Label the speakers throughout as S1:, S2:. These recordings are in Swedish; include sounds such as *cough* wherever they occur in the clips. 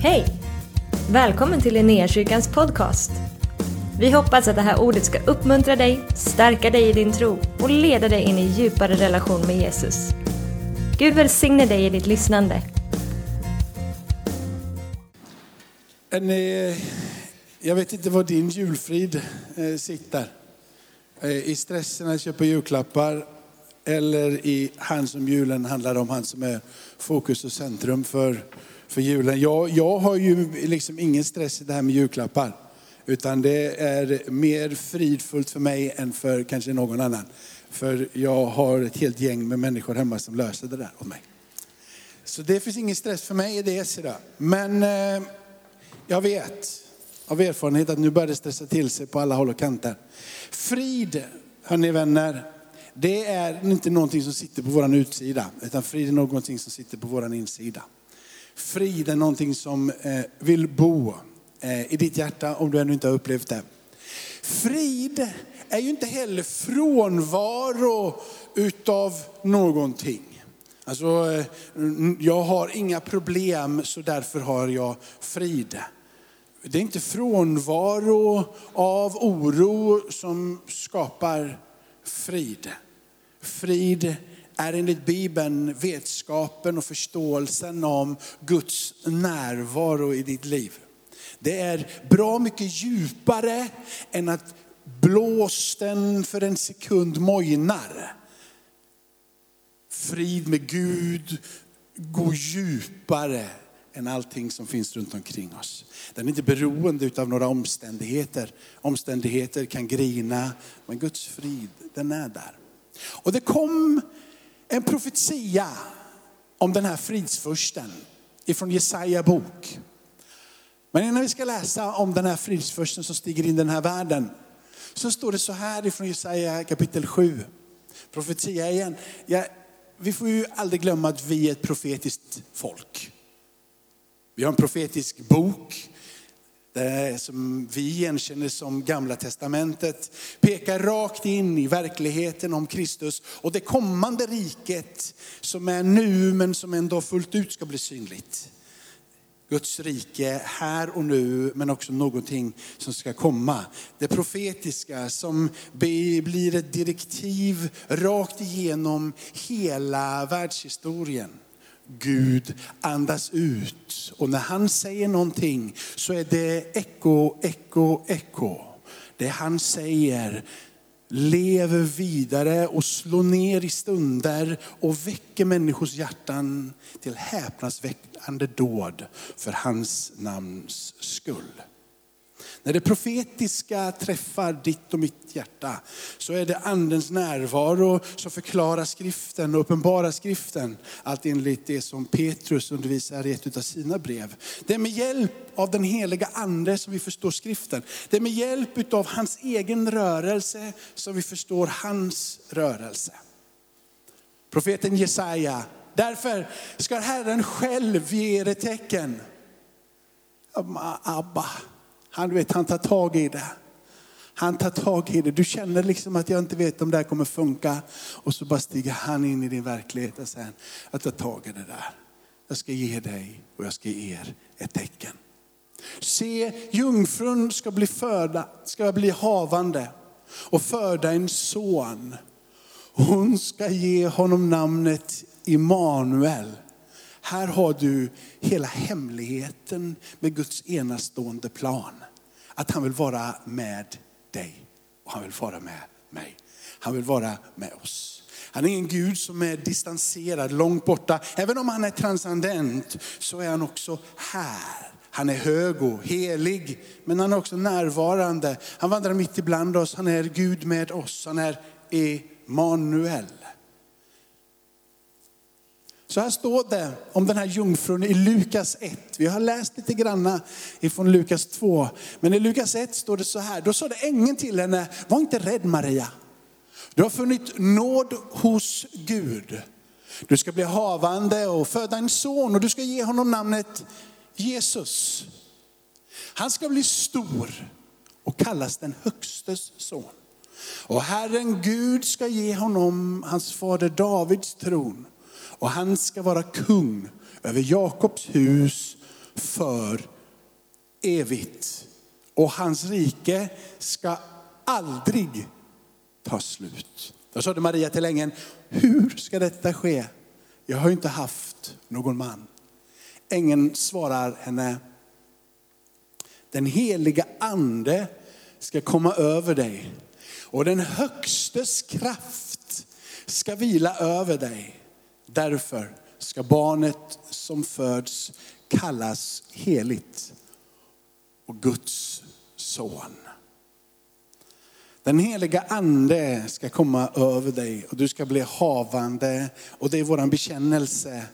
S1: Hej! Välkommen till Linnéakyrkans podcast. Vi hoppas att det här ordet ska uppmuntra dig, stärka dig i din tro och leda dig in i djupare relation med Jesus. Gud välsigne dig i ditt lyssnande.
S2: En, jag vet inte var din julfrid eh, sitter. Eh, I stressen att köpa julklappar eller i han som julen handlar om, han som är fokus och centrum för, för julen. Jag, jag har ju liksom ingen stress i det här med julklappar. Utan det är mer fridfullt för mig än för kanske någon annan. För jag har ett helt gäng med människor hemma som löser det där åt mig. Så det finns ingen stress för mig i det. Så Men eh, jag vet av erfarenhet att nu börjar det stressa till sig på alla håll och kanter. Frid, hörni vänner, det är inte någonting som sitter på våran utsida, utan frid är någonting som sitter på våran insida. Frid är någonting som eh, vill bo eh, i ditt hjärta om du ännu inte har upplevt det. Frid är ju inte heller frånvaro utav någonting. Alltså, eh, jag har inga problem så därför har jag frid. Det är inte frånvaro av oro som skapar frid. Frid är enligt Bibeln vetskapen och förståelsen om Guds närvaro i ditt liv. Det är bra mycket djupare än att blåsten för en sekund mojnar. Frid med Gud går djupare än allting som finns runt omkring oss. Den är inte beroende av några omständigheter. Omständigheter kan grina, men Guds frid, den är där. Och det kom en profetia om den här fridsfursten ifrån Jesaja bok. Men innan vi ska läsa om den här fridsfursten som stiger in i den här världen, så står det så här ifrån Jesaja kapitel 7. Profetia igen. Ja, vi får ju aldrig glömma att vi är ett profetiskt folk. Vi har en profetisk bok Eh, som vi igenkänner som gamla testamentet, pekar rakt in i verkligheten om Kristus och det kommande riket som är nu men som ändå fullt ut ska bli synligt. Guds rike här och nu, men också någonting som ska komma. Det profetiska som blir ett direktiv rakt igenom hela världshistorien. Gud andas ut. Och när han säger någonting så är det eko, eko, eko. Det han säger lever vidare och slår ner i stunder och väcker människors hjärtan till häpnadsväckande dåd för hans namns skull. När det profetiska träffar ditt och mitt hjärta så är det andens närvaro som förklarar skriften och uppenbarar skriften. Allt enligt det som Petrus undervisar i ett av sina brev. Det är med hjälp av den heliga ande som vi förstår skriften. Det är med hjälp av hans egen rörelse som vi förstår hans rörelse. Profeten Jesaja, därför ska Herren själv ge er ett tecken. Abba. Han, vet, han tar tag i det. Han tar tag i det. Du känner liksom att jag inte vet om det här kommer funka. Och så bara stiger han in i din verklighet och säger, jag tar tag i det där. Jag ska ge dig och jag ska ge er ett tecken. Se, jungfrun ska bli föda, ska bli havande och föda en son. Hon ska ge honom namnet Immanuel. Här har du hela hemligheten med Guds enastående plan. Att han vill vara med dig och han vill vara med mig. Han vill vara med oss. Han är en Gud som är distanserad, långt borta. Även om han är transcendent så är han också här. Han är hög och helig, men han är också närvarande. Han vandrar mitt ibland oss, han är Gud med oss. Han är Emanuel. Så här står det om den här jungfrun i Lukas 1. Vi har läst lite granna ifrån Lukas 2. Men i Lukas 1 står det så här. Då sa det ängeln till henne, var inte rädd Maria. Du har funnit nåd hos Gud. Du ska bli havande och föda en son och du ska ge honom namnet Jesus. Han ska bli stor och kallas den högstes son. Och Herren Gud ska ge honom hans fader Davids tron och han ska vara kung över Jakobs hus för evigt. Och hans rike ska aldrig ta slut. Då sade Maria till ängeln, hur ska detta ske? Jag har ju inte haft någon man. Ängeln svarar henne, den heliga ande ska komma över dig och den högstes kraft ska vila över dig. Därför ska barnet som föds kallas heligt och Guds son. Den heliga ande ska komma över dig och du ska bli havande. Och det är vår bekännelse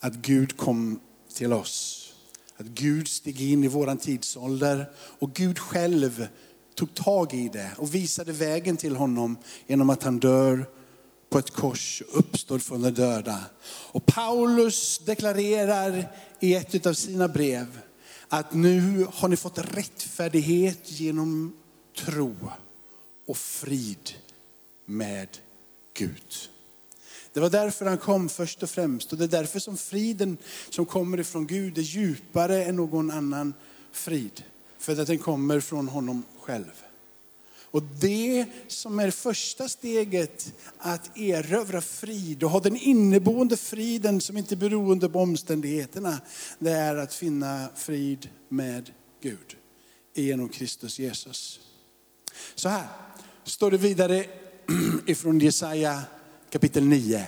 S2: att Gud kom till oss. Att Gud steg in i vår tidsålder och Gud själv tog tag i det och visade vägen till honom genom att han dör på ett kors och uppstår från de döda. Och Paulus deklarerar i ett av sina brev att nu har ni fått rättfärdighet genom tro och frid med Gud. Det var därför han kom först och främst. Och det är därför som friden som kommer ifrån Gud är djupare än någon annan frid. För att den kommer från honom själv. Och det som är första steget att erövra frid och ha den inneboende friden som inte är beroende på omständigheterna. Det är att finna frid med Gud genom Kristus Jesus. Så här står det vidare *clears throat* ifrån Jesaja kapitel 9.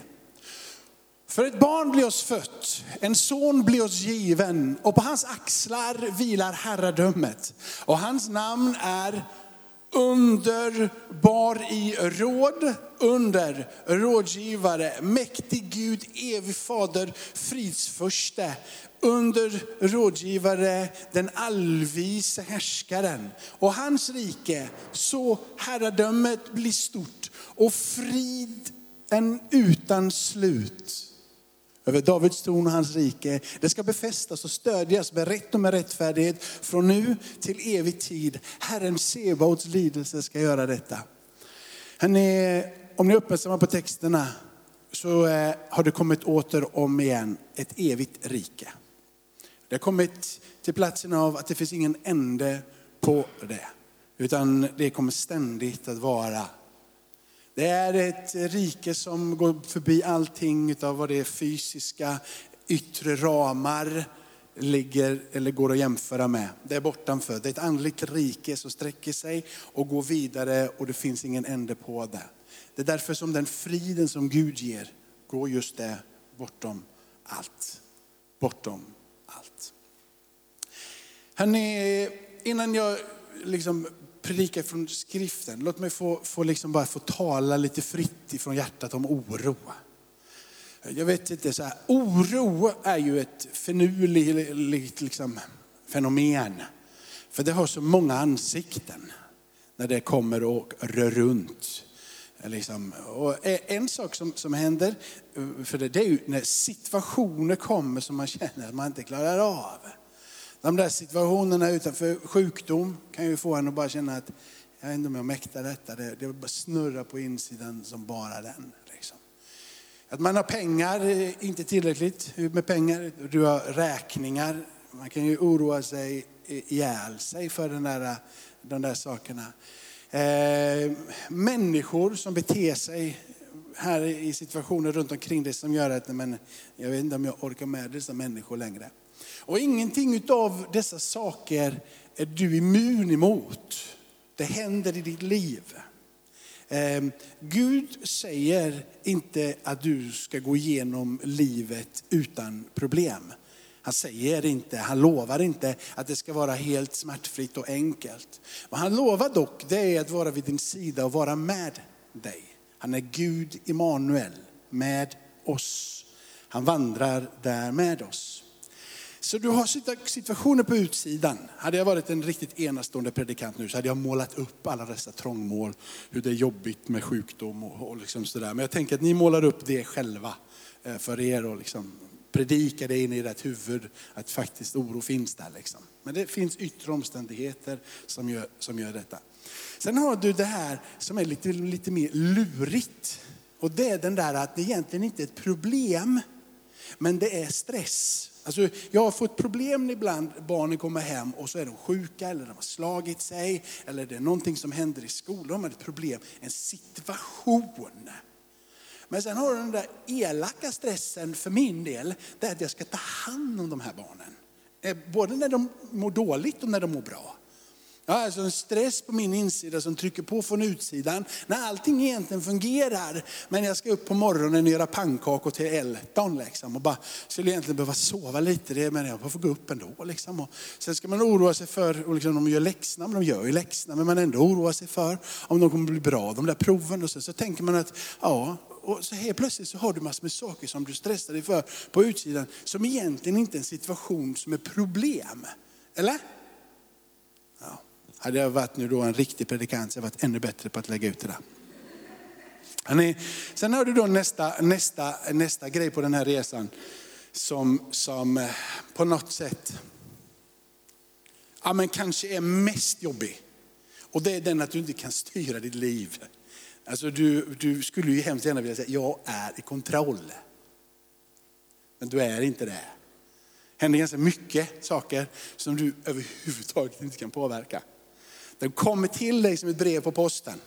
S2: För ett barn blir oss fött, en son blir oss given och på hans axlar vilar herradömet. Och hans namn är underbar i råd, under, rådgivare, mäktig Gud, evig fader, fridsförste, under rådgivare, den allvise härskaren. Och hans rike, så herradömet blir stort och friden utan slut över Davids tron och hans rike. Det ska befästas och stödjas med rätt och med rättfärdighet från nu till evig tid. Herren Sebaots lidelse ska göra detta. Hörrni, om ni är uppmärksamma på texterna så eh, har det kommit åter om igen ett evigt rike. Det har kommit till platsen av att det finns ingen ände på det. Utan det kommer ständigt att vara det är ett rike som går förbi allting av vad det är fysiska, yttre ramar ligger eller går att jämföra med. Det är bortanför. Det är ett andligt rike som sträcker sig och går vidare och det finns ingen ände på det. Det är därför som den friden som Gud ger går just det bortom allt. Bortom allt. Hörrni, innan jag liksom predika från skriften. Låt mig få, få liksom bara få tala lite fritt ifrån hjärtat om oro. Jag vet inte, så här, oro är ju ett finurligt liksom, fenomen. För det har så många ansikten när det kommer och rör runt. Liksom. Och en sak som, som händer, för det, det är ju när situationer kommer som man känner att man inte klarar av. De där situationerna utanför sjukdom kan ju få en att bara känna att jag vet inte om jag mäktar detta. Det, det bara snurrar på insidan som bara den. Liksom. Att man har pengar, eh, inte tillräckligt med pengar. Du har räkningar. Man kan ju oroa sig ihjäl sig för den där, de där sakerna. Eh, människor som beter sig här i situationer runt omkring dig som gör att men, jag vet inte om jag orkar med dessa människor längre. Och ingenting av dessa saker är du immun emot. Det händer i ditt liv. Ehm, Gud säger inte att du ska gå igenom livet utan problem. Han säger inte, han lovar inte att det ska vara helt smärtfritt och enkelt. Vad han lovar dock, det är att vara vid din sida och vara med dig. Han är Gud Immanuel, med oss. Han vandrar där med oss. Så du har situationer på utsidan. Hade jag varit en riktigt enastående predikant nu så hade jag målat upp alla dessa trångmål, hur det är jobbigt med sjukdom och, och liksom sådär. Men jag tänker att ni målar upp det själva eh, för er och liksom predikar det in i ert huvud att faktiskt oro finns där. Liksom. Men det finns yttre omständigheter som gör, som gör detta. Sen har du det här som är lite, lite mer lurigt. Och det är den där att det egentligen inte är ett problem, men det är stress. Alltså, jag har fått problem ibland, barnen kommer hem och så är de sjuka eller de har slagit sig eller det är någonting som händer i skolan. De har ett problem, en situation. Men sen har du den där elaka stressen för min del, det är att jag ska ta hand om de här barnen. Eh, både när de mår dåligt och när de mår bra. Jag har alltså en stress på min insida som trycker på från utsidan. När allting egentligen fungerar, men jag ska upp på morgonen och göra pannkakor till Elton. Liksom, och bara, skulle egentligen behöva sova lite, det, men jag får gå upp ändå. Liksom. Och sen ska man oroa sig för, och liksom, de gör läxorna, men de gör ju läxorna, men man ändå oroar sig för om de kommer bli bra, de där proven. Och så, så tänker man att, ja, och så helt plötsligt så har du massor med saker som du stressar dig för på utsidan, som egentligen inte är en situation som är problem. Eller? Hade jag varit nu då en riktig predikant så hade jag varit ännu bättre på att lägga ut det där. sen har du då nästa, nästa, nästa grej på den här resan som, som eh, på något sätt ja, men kanske är mest jobbig. Och det är den att du inte kan styra ditt liv. Alltså du, du skulle ju hemskt gärna vilja säga, jag är i kontroll. Men du är inte det. Det händer ganska mycket saker som du överhuvudtaget inte kan påverka. Den kommer till dig som ett brev på posten.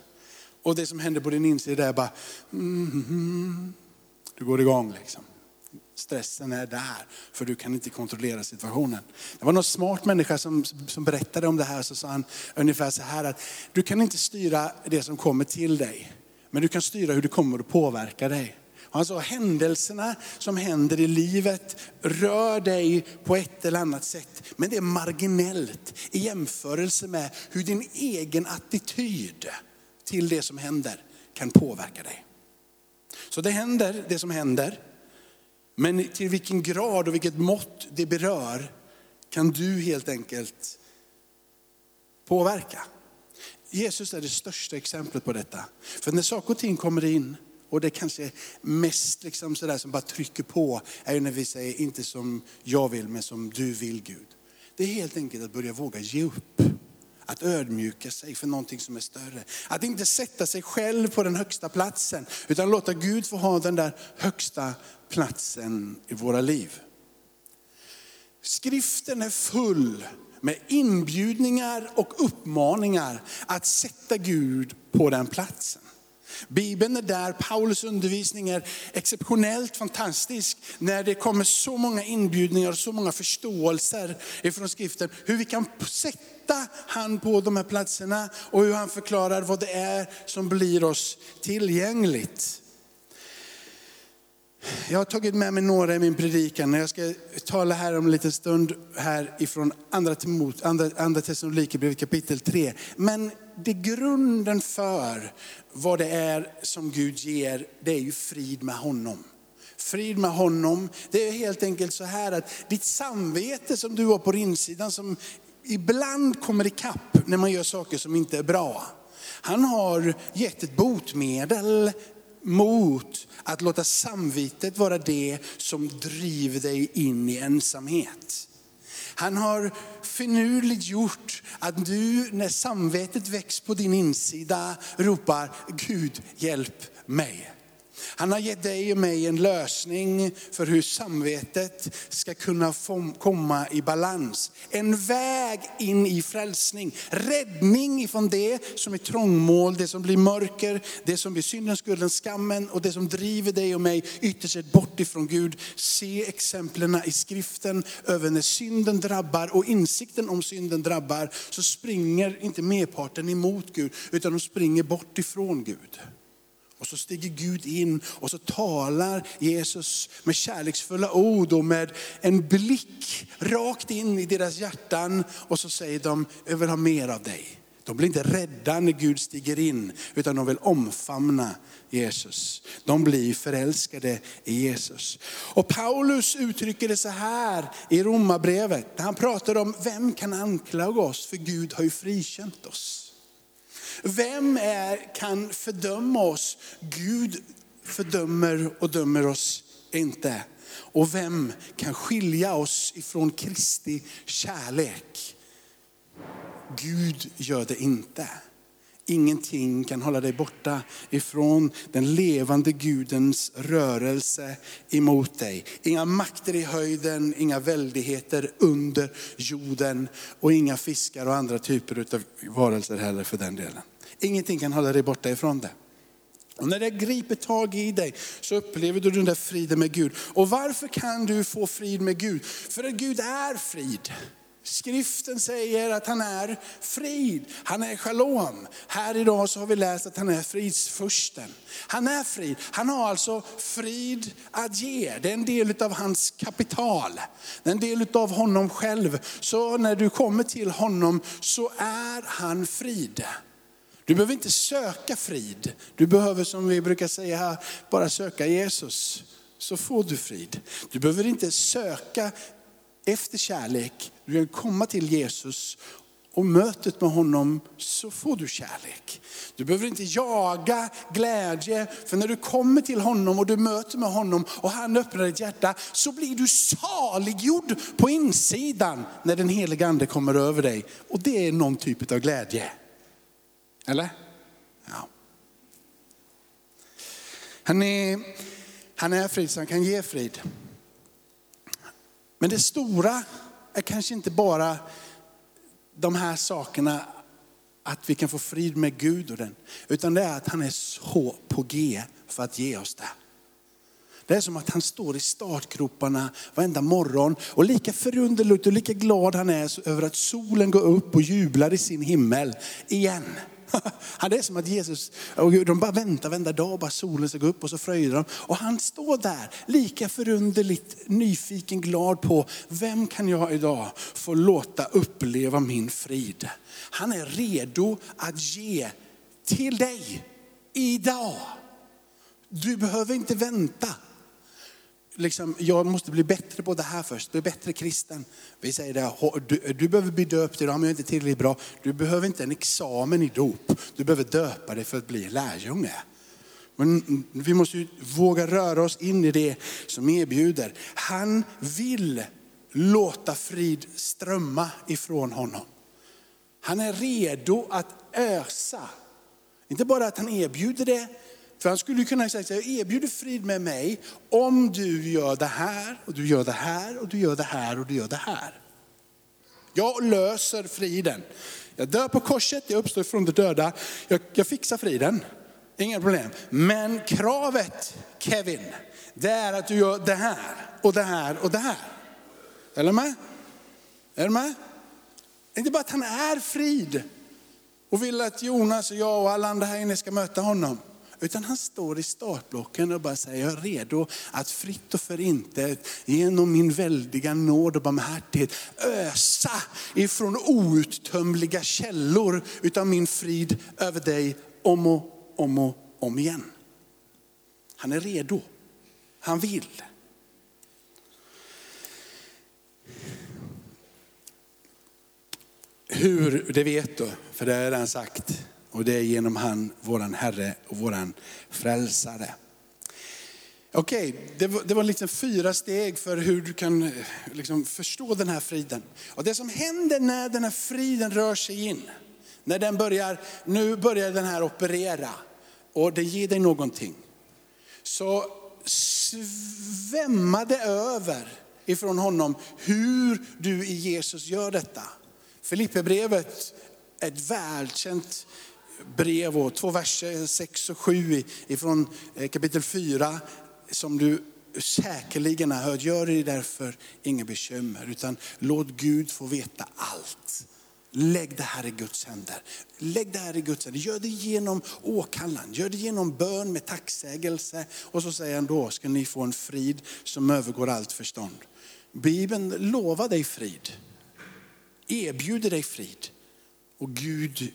S2: Och det som händer på din insida är bara, mm, mm, du går igång liksom. Stressen är där, för du kan inte kontrollera situationen. Det var någon smart människa som, som berättade om det här, så sa han ungefär så här att du kan inte styra det som kommer till dig, men du kan styra hur det kommer att påverka dig. Han sa händelserna som händer i livet rör dig på ett eller annat sätt. Men det är marginellt i jämförelse med hur din egen attityd till det som händer kan påverka dig. Så det händer det som händer. Men till vilken grad och vilket mått det berör kan du helt enkelt påverka. Jesus är det största exemplet på detta. För när saker och ting kommer in och det kanske mest liksom sådär som bara trycker på är när vi säger inte som jag vill men som du vill Gud. Det är helt enkelt att börja våga ge upp. Att ödmjuka sig för någonting som är större. Att inte sätta sig själv på den högsta platsen utan låta Gud få ha den där högsta platsen i våra liv. Skriften är full med inbjudningar och uppmaningar att sätta Gud på den platsen. Bibeln är där, Paulus undervisning är exceptionellt fantastisk när det kommer så många inbjudningar och så många förståelser ifrån skriften. Hur vi kan sätta han på de här platserna och hur han förklarar vad det är som blir oss tillgängligt. Jag har tagit med mig några i min predikan. Jag ska tala här om en liten stund här ifrån andra, andra, andra Thessalonikerbrevet kapitel 3. Men det grunden för vad det är som Gud ger, det är ju frid med honom. Frid med honom, det är helt enkelt så här att ditt samvete som du har på insidan som ibland kommer ikapp när man gör saker som inte är bra. Han har gett ett botemedel mot att låta samvetet vara det som driver dig in i ensamhet. Han har finurligt gjort att du när samvetet väcks på din insida ropar Gud hjälp mig. Han har gett dig och mig en lösning för hur samvetet ska kunna komma i balans. En väg in i frälsning, räddning ifrån det som är trångmål, det som blir mörker, det som blir synden, skulden, skammen och det som driver dig och mig ytterst sett bort ifrån Gud. Se exemplen i skriften över när synden drabbar och insikten om synden drabbar så springer inte merparten emot Gud utan de springer bort ifrån Gud. Och så stiger Gud in och så talar Jesus med kärleksfulla ord och med en blick rakt in i deras hjärtan. Och så säger de, jag vill ha mer av dig. De blir inte rädda när Gud stiger in, utan de vill omfamna Jesus. De blir förälskade i Jesus. Och Paulus uttrycker det så här i Romarbrevet, han pratar om vem kan anklaga oss, för Gud har ju frikänt oss. Vem är, kan fördöma oss? Gud fördömer och dömer oss inte. Och vem kan skilja oss ifrån Kristi kärlek? Gud gör det inte. Ingenting kan hålla dig borta ifrån den levande Gudens rörelse emot dig. Inga makter i höjden, inga väldigheter under jorden och inga fiskar och andra typer av varelser heller för den delen. Ingenting kan hålla dig borta ifrån det. Och när det griper tag i dig så upplever du den där friden med Gud. Och varför kan du få frid med Gud? För att Gud är frid. Skriften säger att han är frid, han är shalom. Här idag så har vi läst att han är fridsfursten. Han är frid, han har alltså frid att ge. Det är en del av hans kapital. Det är en del av honom själv. Så när du kommer till honom så är han frid. Du behöver inte söka frid. Du behöver som vi brukar säga här, bara söka Jesus. Så får du frid. Du behöver inte söka efter kärlek. Du kan komma till Jesus och mötet med honom så får du kärlek. Du behöver inte jaga glädje, för när du kommer till honom och du möter med honom och han öppnar ditt hjärta så blir du saliggjord på insidan när den heliga ande kommer över dig. Och det är någon typ av glädje. Eller? Ja. Han är, han är frid så han kan ge frid. Men det stora är kanske inte bara de här sakerna, att vi kan få frid med Gud och den, utan det är att han är så på G för att ge oss det. Det är som att han står i startgroparna varenda morgon och lika förunderligt och lika glad han är över att solen går upp och jublar i sin himmel igen. *laughs* Det är som att Jesus, de bara väntar varenda dag, bara solen ska gå upp och så fröjdar de. Och han står där, lika förunderligt nyfiken, glad på, vem kan jag idag få låta uppleva min frid? Han är redo att ge till dig idag. Du behöver inte vänta liksom, jag måste bli bättre på det här först, bli bättre kristen. Vi säger det, du, du behöver bli döpt idag men jag är inte tillräckligt bra. Du behöver inte en examen i dop, du behöver döpa dig för att bli lärjunge. Men vi måste ju våga röra oss in i det som erbjuder. Han vill låta frid strömma ifrån honom. Han är redo att ösa. Inte bara att han erbjuder det, för han skulle kunna säga, jag erbjuder frid med mig om du gör det här och du gör det här och du gör det här och du gör det här. Jag löser friden. Jag dör på korset, jag uppstår från de döda, jag, jag fixar friden. Inga problem. Men kravet Kevin, det är att du gör det här och det här och det här. Är du med? Är du med? Inte bara att han är frid och vill att Jonas och jag och alla andra här inne ska möta honom. Utan han står i startblocken och bara säger, jag är redo att fritt och förintet genom min väldiga nåd och barmhärtighet ösa ifrån outtömliga källor utav min frid över dig om och om och om igen. Han är redo. Han vill. Hur, det vet du, för det har jag redan sagt. Och det är genom han, våran Herre och våran frälsare. Okej, okay, det, var, det var liksom fyra steg för hur du kan eh, liksom förstå den här friden. Och det som händer när den här friden rör sig in, när den börjar, nu börjar den här operera och det ger dig någonting. Så svämmar det över ifrån honom hur du i Jesus gör detta. Filipperbrevet är ett välkänt brev och två verser, 6 och 7 ifrån eh, kapitel 4 som du säkerligen har hört. Gör dig därför inga bekymmer utan låt Gud få veta allt. Lägg det här i Guds händer. Lägg det här i Guds händer. Gör det genom åkallan, gör det genom bön med tacksägelse. Och så säger han då ska ni få en frid som övergår allt förstånd. Bibeln lovar dig frid, erbjuder dig frid. Och Gud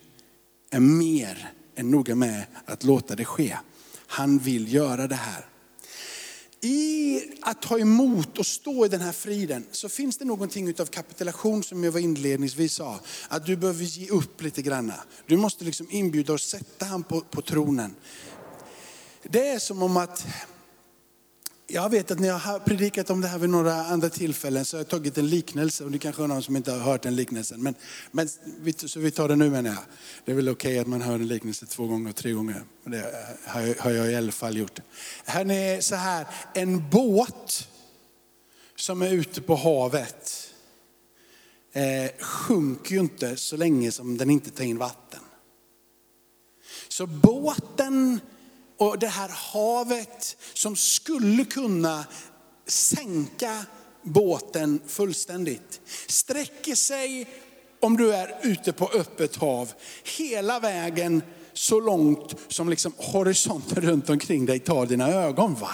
S2: är mer än noga med att låta det ske. Han vill göra det här. I att ta emot och stå i den här friden så finns det någonting av kapitulation som jag var inledningsvis sa. Att du behöver ge upp lite grann. Du måste liksom inbjuda och sätta han på, på tronen. Det är som om att jag vet att ni har predikat om det här vid några andra tillfällen så har jag tagit en liknelse och det kanske är någon som inte har hört den liknelsen. Men, men så vi tar det nu menar jag. Det är väl okej okay att man hör en liknelse två gånger och tre gånger. Det har jag i alla fall gjort. Här är så här, en båt som är ute på havet eh, sjunker ju inte så länge som den inte tar in vatten. Så båten och det här havet som skulle kunna sänka båten fullständigt. Sträcker sig, om du är ute på öppet hav, hela vägen så långt som liksom horisonten runt omkring dig tar dina ögon. Va?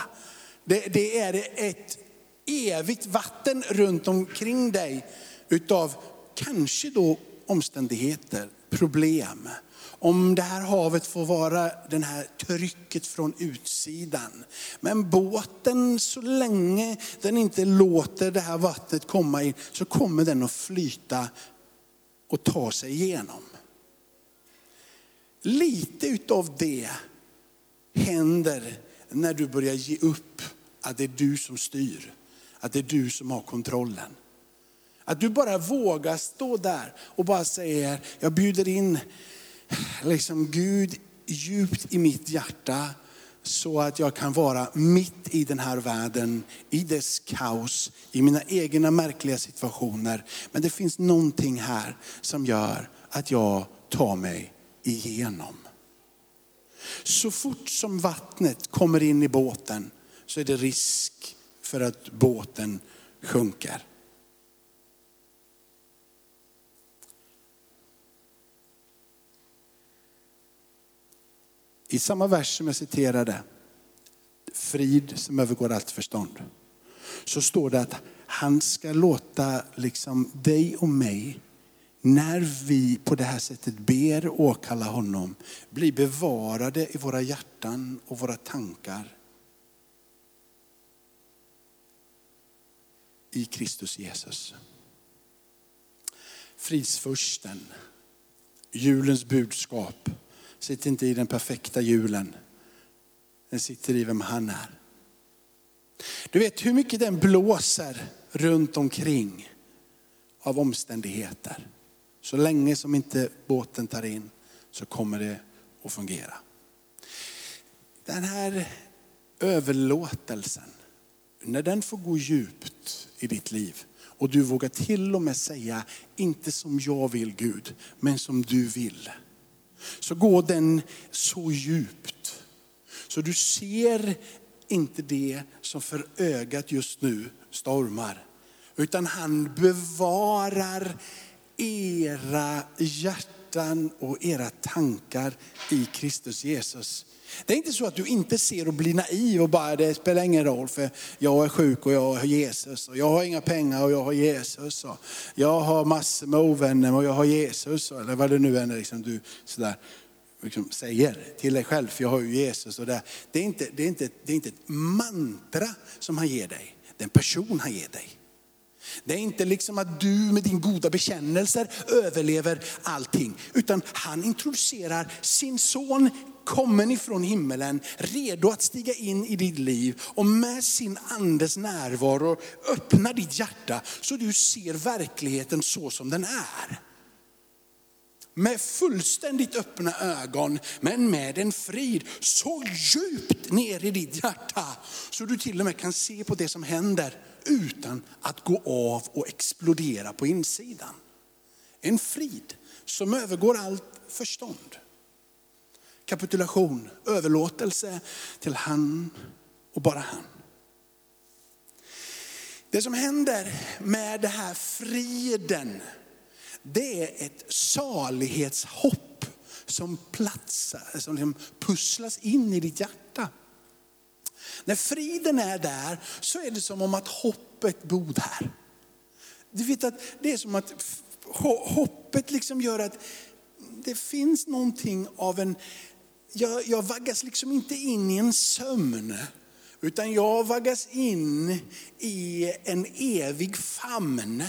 S2: Det, det är ett evigt vatten runt omkring dig utav kanske då omständigheter, problem om det här havet får vara det här trycket från utsidan. Men båten, så länge den inte låter det här vattnet komma in, så kommer den att flyta och ta sig igenom. Lite utav det händer när du börjar ge upp att det är du som styr, att det är du som har kontrollen. Att du bara vågar stå där och bara säger, jag bjuder in liksom Gud djupt i mitt hjärta så att jag kan vara mitt i den här världen, i dess kaos, i mina egna märkliga situationer. Men det finns någonting här som gör att jag tar mig igenom. Så fort som vattnet kommer in i båten så är det risk för att båten sjunker. I samma vers som jag citerade, frid som övergår allt förstånd, så står det att han ska låta liksom dig och mig, när vi på det här sättet ber och åkallar honom, bli bevarade i våra hjärtan och våra tankar. I Kristus Jesus. Fridsfursten, julens budskap, sitter inte i den perfekta julen. Den sitter i vem han är. Du vet hur mycket den blåser runt omkring av omständigheter. Så länge som inte båten tar in så kommer det att fungera. Den här överlåtelsen, när den får gå djupt i ditt liv och du vågar till och med säga, inte som jag vill Gud, men som du vill så går den så djupt. Så du ser inte det som för ögat just nu stormar. Utan han bevarar era hjärtan och era tankar i Kristus Jesus. Det är inte så att du inte ser och blir naiv och bara det spelar ingen roll för jag är sjuk och jag har Jesus och jag har inga pengar och jag har Jesus. Och jag har massor med ovänner och jag har Jesus. Eller vad det nu än är liksom du sådär, liksom säger till dig själv, för jag har ju Jesus. Och det, det, är inte, det, är inte, det är inte ett mantra som han ger dig, det är en person han ger dig. Det är inte liksom att du med din goda bekännelser överlever allting. Utan han introducerar sin son kommen ifrån himmelen, redo att stiga in i ditt liv och med sin andes närvaro öppna ditt hjärta så du ser verkligheten så som den är. Med fullständigt öppna ögon, men med en frid så djupt ner i ditt hjärta så du till och med kan se på det som händer utan att gå av och explodera på insidan. En frid som övergår allt förstånd. Kapitulation, överlåtelse till han och bara han. Det som händer med den här friden, det är ett salighetshopp som platsar, som liksom pusslas in i ditt hjärta. När friden är där så är det som om att hoppet bor där. Du vet att det är som att hoppet liksom gör att det finns någonting av en, jag, jag vaggas liksom inte in i en sömn. Utan jag vaggas in i en evig famn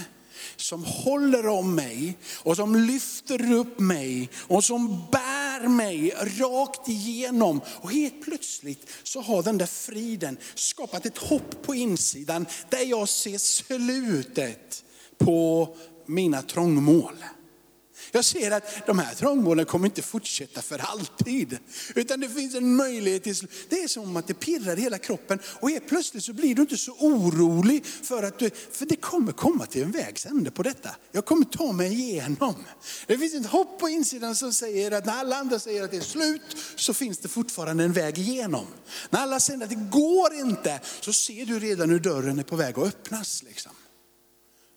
S2: som håller om mig och som lyfter upp mig och som bär mig rakt igenom. Och helt plötsligt så har den där friden skapat ett hopp på insidan där jag ser slutet på mina trångmål. Jag ser att de här trångmålen kommer inte fortsätta för alltid. Utan det finns en möjlighet till Det är som att det pirrar i hela kroppen och helt plötsligt så blir du inte så orolig för att du, för det kommer komma till en vägs ände på detta. Jag kommer ta mig igenom. Det finns ett hopp på insidan som säger att när alla andra säger att det är slut så finns det fortfarande en väg igenom. När alla säger att det går inte så ser du redan hur dörren är på väg att öppnas. Liksom.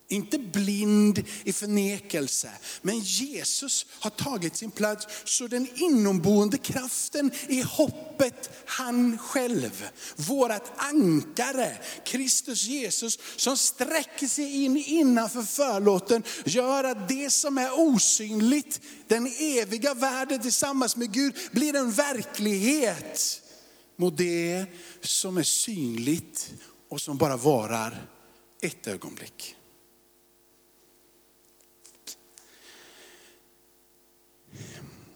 S2: Inte blind i förnekelse, men Jesus har tagit sin plats. Så den inomboende kraften i hoppet, han själv, vårat ankare, Kristus Jesus, som sträcker sig in innanför förlåten, gör att det som är osynligt, den eviga världen tillsammans med Gud, blir en verklighet mot det som är synligt och som bara varar ett ögonblick.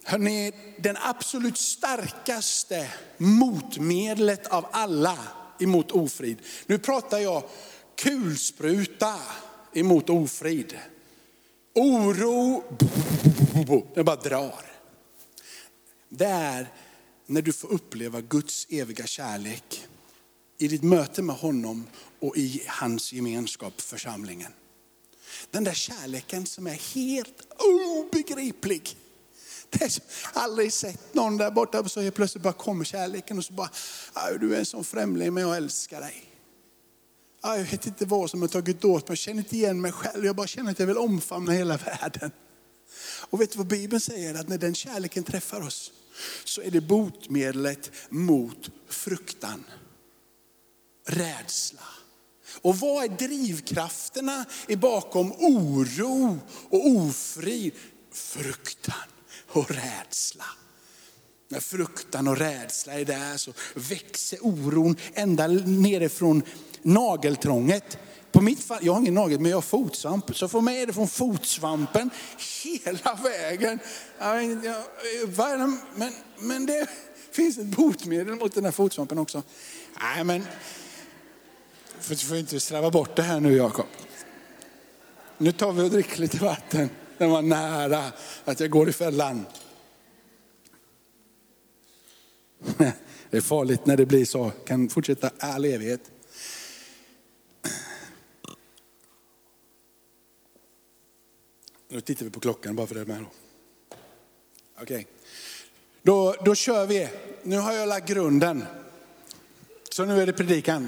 S2: Hörrni, den absolut starkaste motmedlet av alla emot ofrid. Nu pratar jag kulspruta emot ofrid. Oro, *laughs* det bara drar. Det är när du får uppleva Guds eviga kärlek i ditt möte med honom och i hans gemenskap, församlingen. Den där kärleken som är helt obegriplig. Jag har aldrig sett någon där borta och så helt plötsligt bara kommer kärleken och så bara, du är en sån främling men jag älskar dig. Jag vet inte vad som har tagit åt mig, jag känner inte igen mig själv. Jag bara känner att jag vill omfamna hela världen. Och vet du vad Bibeln säger? Att när den kärleken träffar oss så är det botemedlet mot fruktan, rädsla. Och vad är drivkrafterna bakom oro och ofrid? Fruktan och rädsla. När fruktan och rädsla är där så växer oron ända nerifrån nageltrånget. På mitt fall, jag har ingen nagel men jag har fotsvamp. Så för mig är det från fotsvampen hela vägen. Men, men det finns ett botemedel mot den här fotsvampen också. Nej men, för du får inte slarva bort det här nu Jakob. Nu tar vi och dricker lite vatten. Den var nära att jag går i fällan. Det är farligt när det blir så, kan fortsätta all evighet. Nu tittar vi på klockan bara för det med. Okej, okay. då, då kör vi. Nu har jag lagt grunden. Så nu är det predikan.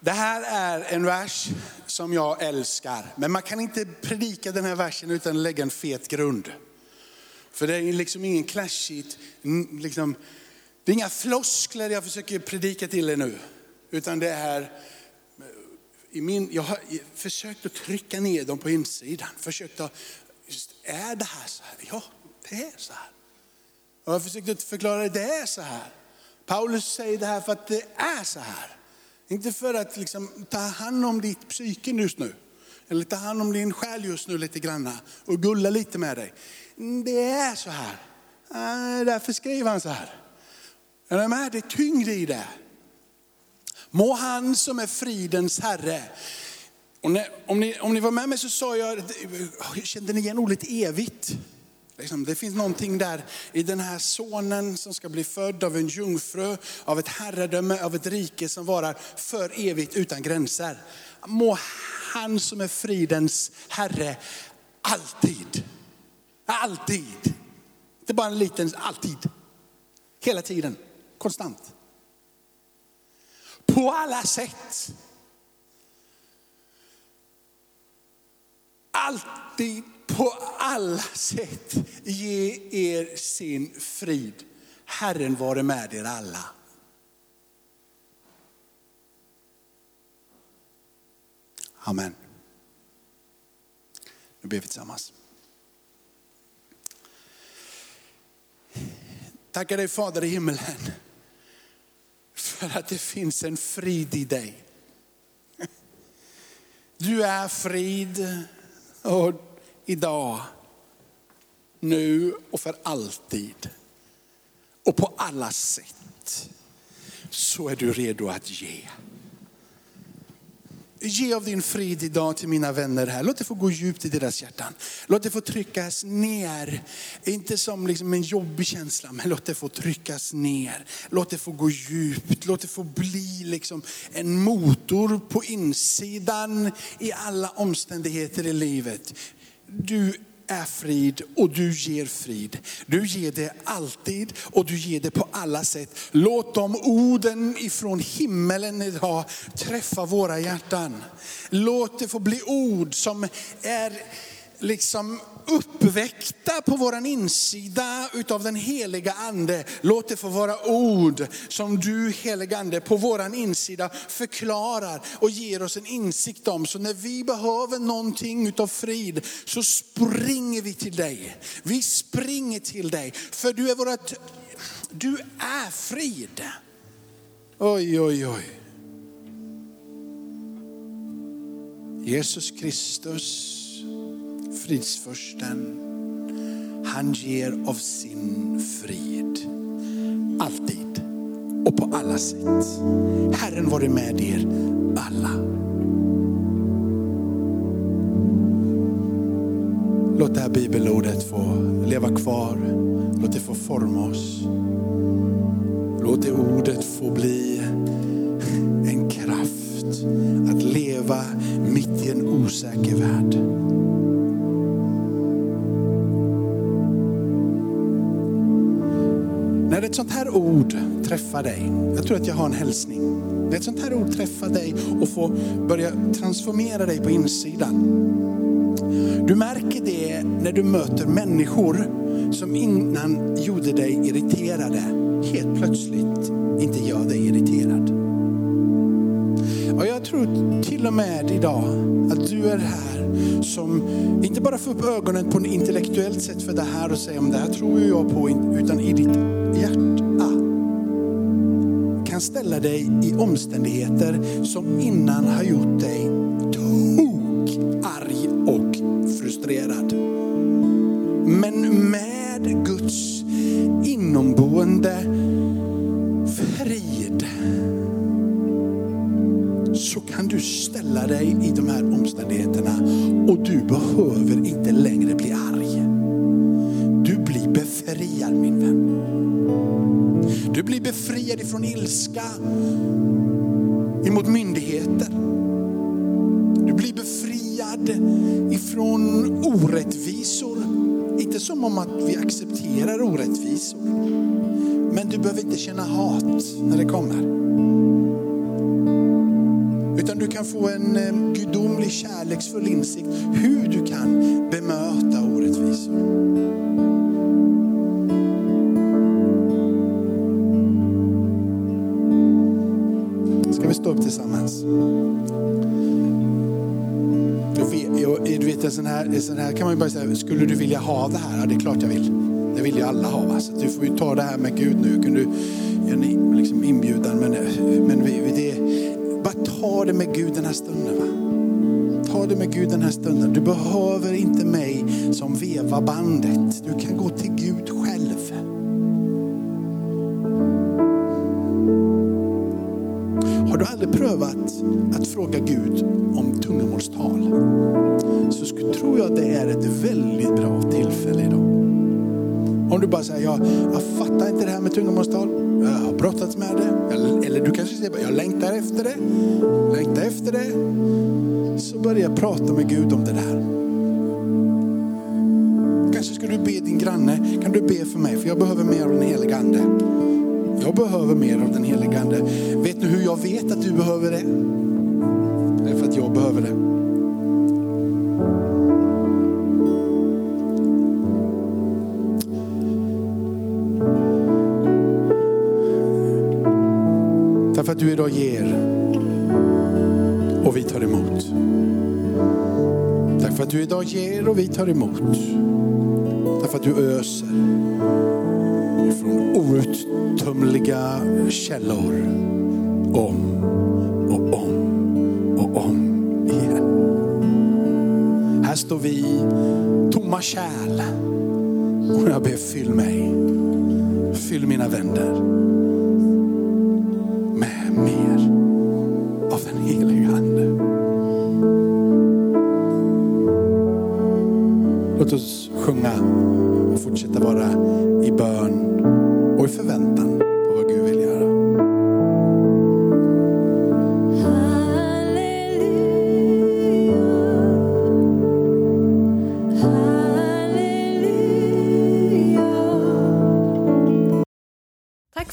S2: Det här är en vers som jag älskar. Men man kan inte predika den här versen utan att lägga en fet grund. För det är liksom ingen clashigt, liksom, det är inga floskler jag försöker predika till er nu. Utan det är, eh, i min, jag har försökt att trycka ner dem på insidan. Försökt att, just, är det här så här? Ja, det är så här. Och jag har försökt att förklara det, det är så här. Paulus säger det här för att det är så här. Inte för att liksom ta hand om ditt psyke just nu. Eller ta hand om din själ just nu lite granna och gulla lite med dig. Det är så här. Ah, därför skriver han så här. Är du med? Det är tyngre i det. Må han som är fridens Herre. När, om, ni, om ni var med mig så sa jag, kände ni igen ordet evigt? Liksom, det finns någonting där i den här sonen som ska bli född av en jungfru, av ett herradöme, av ett rike som varar för evigt utan gränser. Må han som är fridens herre alltid, alltid, inte bara en liten, alltid, hela tiden, konstant. På alla sätt. Alltid på alla sätt ge er sin frid. Herren vare med er alla. Amen. Nu ber vi tillsammans. Tackar dig Fader i himmelen för att det finns en frid i dig. Du är frid och idag nu och för alltid. Och på alla sätt så är du redo att ge. Ge av din frid idag till mina vänner här. Låt det få gå djupt i deras hjärtan. Låt det få tryckas ner. Inte som liksom en jobbig känsla, men låt det få tryckas ner. Låt det få gå djupt. Låt det få bli liksom en motor på insidan i alla omständigheter i livet. Du är frid och du ger frid. Du ger det alltid och du ger det på alla sätt. Låt de orden ifrån himmelen idag träffa våra hjärtan. Låt det få bli ord som är liksom uppväckta på våran insida utav den heliga ande. Låt det få vara ord som du heliga ande på våran insida förklarar och ger oss en insikt om. Så när vi behöver någonting utav frid så springer vi till dig. Vi springer till dig för du är vårat, du är frid. Oj, oj, oj. Jesus Kristus fridsförsten, han ger av sin frid. Alltid och på alla sätt. Herren vare med er alla. Låt det här bibelordet få leva kvar. Låt det få forma oss. Låt det ordet få bli en kraft att leva mitt i en osäker värld. Sånt här ord träffar dig, jag tror att jag har en hälsning. När ett sånt här ord träffar dig och får börja transformera dig på insidan. Du märker det när du möter människor som innan gjorde dig irriterade, helt plötsligt inte gör dig irriterad. Och jag tror till och med idag att du är här som inte bara får upp ögonen på ett intellektuellt sätt för det här och säger om det här tror jag på, utan i ditt hjärta kan ställa dig i omständigheter som innan har gjort dig från ifrån ilska emot myndigheter. Du blir befriad ifrån orättvisor. Inte som om att vi accepterar orättvisor. Men du behöver inte känna hat när det kommer. Utan du kan få en eh, gudomlig kärleksfull insikt hur du kan Upp tillsammans? Jag vet, jag, du vet, en sån här, en sån här kan man ju bara säga, skulle du vilja ha det här? Ja, det är klart jag vill. Det vill ju alla ha. Va? Så du får ju ta det här med Gud nu. Kan du göra en liksom inbjudan? Men, men vi, det, bara ta det med Gud den här stunden. Va? Ta det med Gud den här stunden. Du behöver inte mig som veva bandet. Du kan gå till Gud prövat att fråga Gud om tungomålstal? Så skulle, tror jag det är ett väldigt bra tillfälle idag. Om du bara säger, jag, jag fattar inte det här med tungomålstal. Jag har brottats med det. Eller du kanske säger, jag längtar efter det. Längtar efter det. Så börja prata med Gud om det där. Kanske ska du be din granne, kan du be för mig? För jag behöver mer jag behöver mer av den Helige ande. Vet du hur jag vet att du behöver det? Det är för att jag behöver det. Därför att du idag ger och vi tar emot. Tack för att du idag ger och vi tar emot. Därför att du öser från outtömliga källor. Om och om och om igen. Här står vi tomma kärl. Och jag ber fyll mig, fyll mina vänner